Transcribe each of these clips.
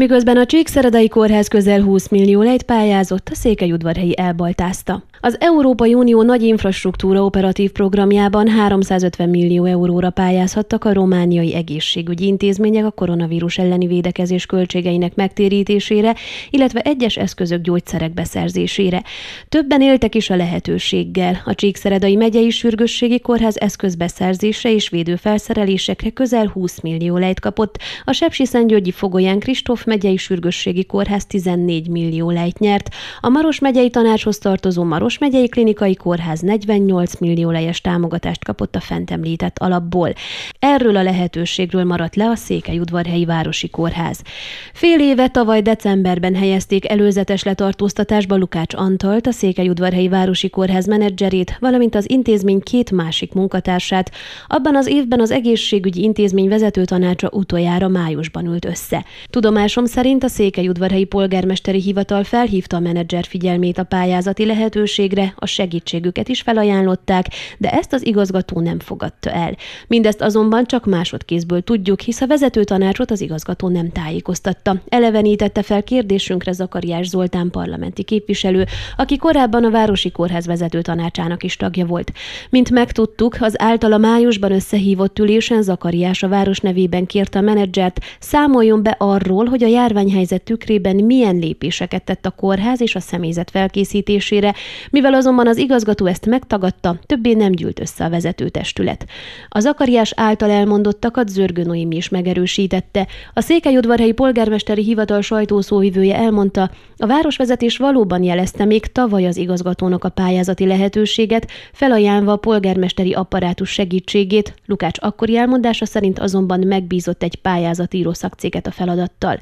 Miközben a Csíkszeredai Kórház közel 20 millió lejt pályázott, a Székelyudvarhelyi elbaltázta. Az Európai Unió nagy infrastruktúra operatív programjában 350 millió euróra pályázhattak a romániai egészségügyi intézmények a koronavírus elleni védekezés költségeinek megtérítésére, illetve egyes eszközök gyógyszerek beszerzésére. Többen éltek is a lehetőséggel. A Csíkszeredai megyei sürgősségi kórház eszközbeszerzése és védőfelszerelésekre közel 20 millió lejt kapott, a Sepsi-Szentgyörgyi Fogolyán Kristóf megyei sürgősségi kórház 14 millió lejt nyert, a Maros megyei tanácshoz tartozó Maros Maros megyei klinikai kórház 48 millió lejes támogatást kapott a fent említett alapból. Erről a lehetőségről maradt le a Székelyudvarhelyi Városi Kórház. Fél éve tavaly decemberben helyezték előzetes letartóztatásba Lukács Antalt, a Székelyudvarhelyi Városi Kórház menedzserét, valamint az intézmény két másik munkatársát. Abban az évben az egészségügyi intézmény vezető tanácsa utoljára májusban ült össze. Tudomásom szerint a Székelyudvarhelyi polgármesteri hivatal felhívta a menedzser figyelmét a pályázati lehetőség segítségre, a segítségüket is felajánlották, de ezt az igazgató nem fogadta el. Mindezt azonban csak másodkézből tudjuk, hisz a vezető tanácsot az igazgató nem tájékoztatta. Elevenítette fel kérdésünkre Zakariás Zoltán parlamenti képviselő, aki korábban a Városi Kórház vezető tanácsának is tagja volt. Mint megtudtuk, az általa májusban összehívott ülésen Zakariás a város nevében kérte a menedzsert, számoljon be arról, hogy a járványhelyzet tükrében milyen lépéseket tett a kórház és a személyzet felkészítésére, mivel azonban az igazgató ezt megtagadta, többé nem gyűlt össze a vezetőtestület. Az Akariás által elmondottakat Zörgő Noémi is megerősítette. A Székelyudvarhelyi polgármesteri hivatal sajtószóvivője elmondta, a városvezetés valóban jelezte még tavaly az igazgatónak a pályázati lehetőséget, felajánlva a polgármesteri apparátus segítségét, Lukács akkori elmondása szerint azonban megbízott egy pályázatíró szakcéget a feladattal.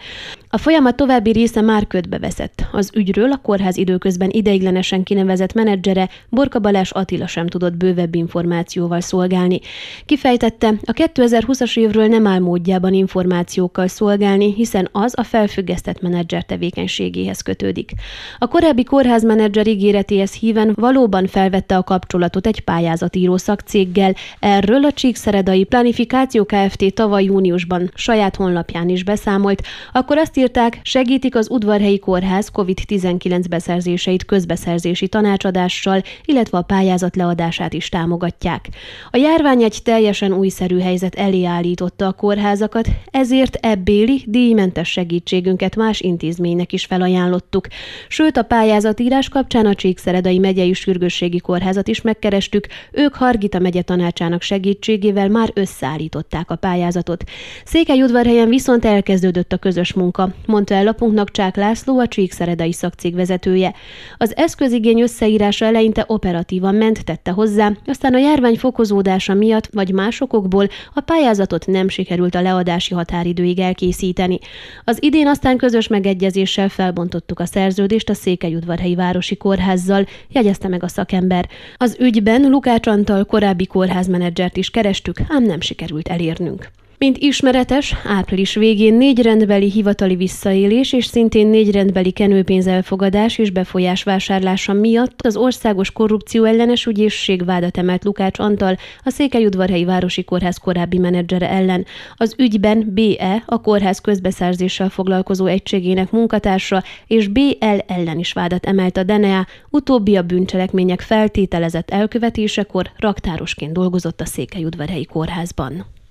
A folyamat további része már ködbe veszett. Az ügyről a kórház időközben ideiglenesen kinevezett menedzsere Borka Balázs Attila sem tudott bővebb információval szolgálni. Kifejtette, a 2020-as évről nem áll módjában információkkal szolgálni, hiszen az a felfüggesztett menedzser tevékenységéhez kötődik. A korábbi kórházmenedzser ígéretéhez híven valóban felvette a kapcsolatot egy pályázatíró szakcéggel. Erről a Csíkszeredai Planifikáció Kft. tavaly júniusban saját honlapján is beszámolt, akkor azt írták, segítik az udvarhelyi kórház COVID-19 beszerzéseit közbeszerzési tanácsadással, illetve a pályázat leadását is támogatják. A járvány egy teljesen újszerű helyzet elé állította a kórházakat, ezért ebbéli díjmentes segítségünket más intézménynek is felajánlottuk. Sőt, a pályázatírás kapcsán a Csíkszeredai megyei sürgősségi kórházat is megkerestük, ők Hargita megye tanácsának segítségével már összeállították a pályázatot. Székelyudvarhelyen viszont elkezdődött a közös munka mondta el lapunknak Csák László, a Csíkszeredai szakcég vezetője. Az eszközigény összeírása eleinte operatívan ment, tette hozzá, aztán a járvány fokozódása miatt vagy más okokból a pályázatot nem sikerült a leadási határidőig elkészíteni. Az idén aztán közös megegyezéssel felbontottuk a szerződést a Székelyudvarhelyi Városi Kórházzal, jegyezte meg a szakember. Az ügyben Lukács Antal korábbi kórházmenedzsert is kerestük, ám nem sikerült elérnünk. Mint ismeretes, április végén négy rendbeli hivatali visszaélés és szintén négy rendbeli kenőpénzelfogadás és befolyásvásárlása miatt az Országos Korrupció ellenes ügyészség vádat emelt Lukács Antal, a Székelyudvarhelyi Városi Kórház korábbi menedzsere ellen. Az ügyben BE, a kórház közbeszerzéssel foglalkozó egységének munkatársa, és BL ellen is vádat emelt a DNA, utóbbi a bűncselekmények feltételezett elkövetésekor raktárosként dolgozott a Székelyudvarhelyi Kórházban.